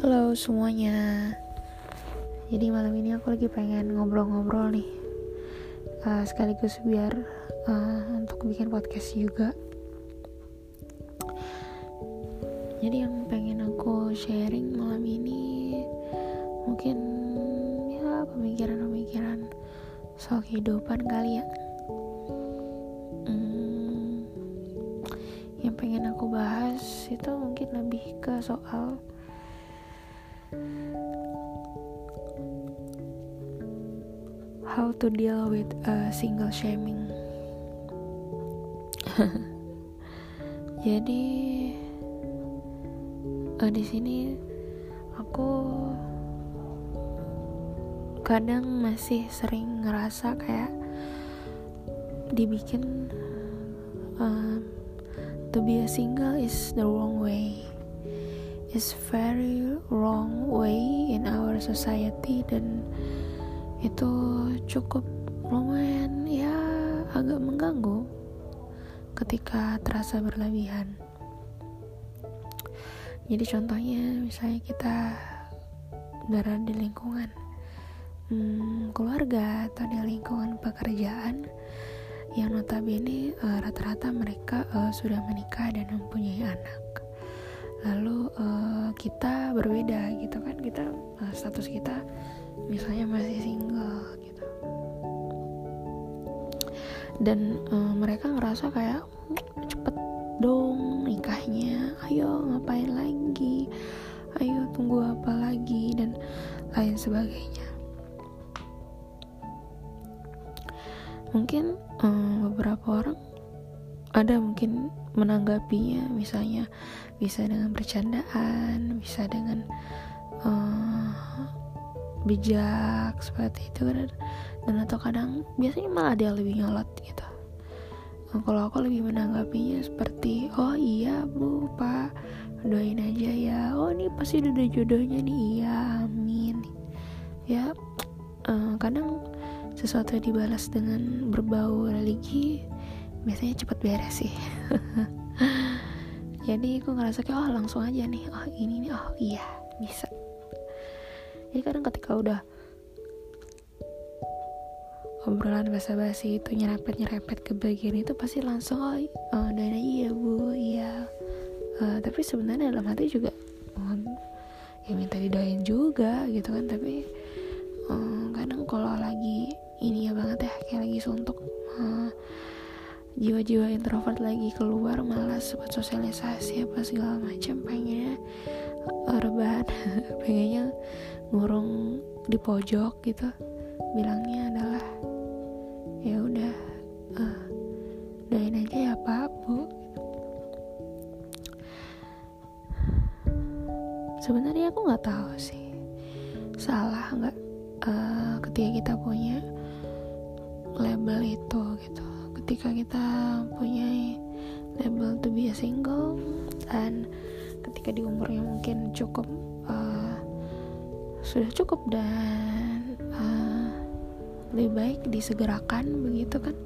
Halo semuanya. Jadi malam ini aku lagi pengen ngobrol-ngobrol nih, uh, sekaligus biar uh, untuk bikin podcast juga. Jadi yang pengen aku sharing malam ini mungkin ya pemikiran-pemikiran soal kehidupan kali ya. Hmm, yang pengen aku bahas itu mungkin lebih ke soal how to deal with a single shaming. Jadi uh, di sini aku kadang masih sering ngerasa kayak dibikin uh, to be a single is the wrong way is very wrong way in our society dan itu cukup lumayan ya agak mengganggu ketika terasa berlebihan. Jadi contohnya misalnya kita berada di lingkungan hmm, keluarga atau di lingkungan pekerjaan yang notabene uh, rata-rata mereka uh, sudah menikah dan mempunyai anak lalu uh, kita berbeda gitu kan kita uh, status kita misalnya masih single gitu. Dan uh, mereka ngerasa kayak cepet dong nikahnya ayo ngapain lagi ayo tunggu apa lagi dan lain sebagainya. Mungkin um, beberapa orang ada mungkin menanggapinya misalnya bisa dengan bercandaan bisa dengan uh, bijak seperti itu dan, dan atau kadang biasanya malah dia lebih nyolot gitu. Nah, kalau aku lebih menanggapinya seperti oh iya bu pak doain aja ya. Oh ini pasti udah jodohnya nih. Iya amin. Ya uh, kadang sesuatu dibalas dengan berbau religi biasanya cepet beres sih. Jadi aku ngerasa kayak oh langsung aja nih. Oh ini nih. Oh iya bisa. Jadi kadang ketika udah obrolan basa-basi itu nyerempet-nyerempet ke bagian itu pasti langsung oh, oh iya bu. Iya. Uh, tapi sebenarnya dalam hati juga oh, ya minta didoain juga gitu kan. Tapi um, kadang kalau lagi ini ya banget ya kayak lagi suntuk uh, jiwa-jiwa introvert lagi keluar malas buat sosialisasi apa segala macam. Pengennya rebahan pengennya ngurung di pojok gitu. Bilangnya adalah ya udah uh, doain aja ya pak bu. Sebenarnya aku nggak tahu sih. Salah nggak uh, ketika kita punya label itu gitu ketika kita punya label to be a single dan ketika di umurnya mungkin cukup uh, sudah cukup dan uh, lebih baik disegerakan begitu kan.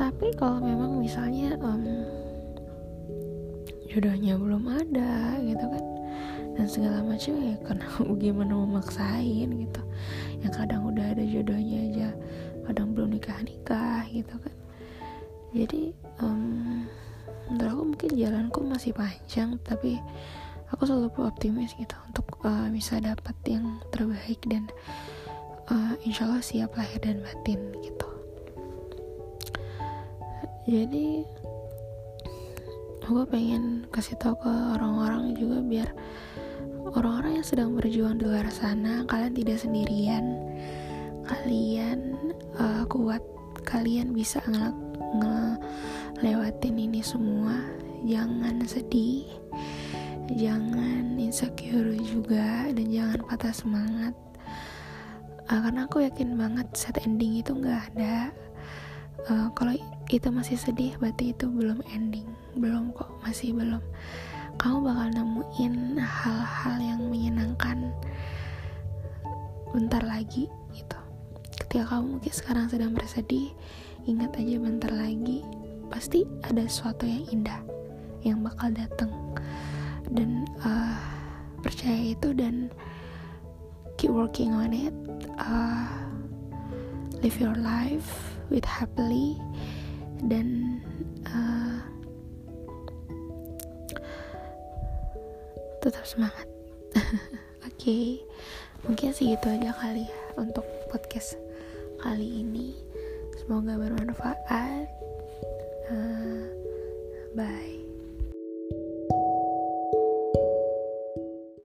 Tapi kalau memang misalnya um, jodohnya belum ada gitu kan dan segala macam ya karena gimana memaksain gitu? Yang kadang udah ada jodohnya aja kadang belum nikah nikah gitu kan jadi um, menurut aku mungkin jalanku masih panjang tapi aku selalu optimis gitu untuk uh, bisa dapat yang terbaik dan uh, insya Allah siap lahir dan batin gitu. Jadi aku pengen kasih tahu ke orang-orang juga biar orang-orang yang sedang berjuang di luar sana kalian tidak sendirian. Kalian uh, kuat. Kalian bisa ngelakuin ngelewatin ini semua. Jangan sedih jangan insecure juga dan jangan patah semangat. Uh, karena aku yakin banget set ending itu nggak ada. Uh, kalau itu masih sedih berarti itu belum ending. Belum kok masih belum. Kamu bakal nemuin hal-hal yang menyenangkan bentar lagi gitu. Ketika kamu mungkin sekarang sedang bersedih ingat aja bentar lagi pasti ada sesuatu yang indah yang bakal datang dan uh, percaya itu dan keep working on it uh, live your life with happily dan uh, tetap semangat oke okay. mungkin segitu aja kali ya untuk podcast kali ini semoga bermanfaat. Uh, bye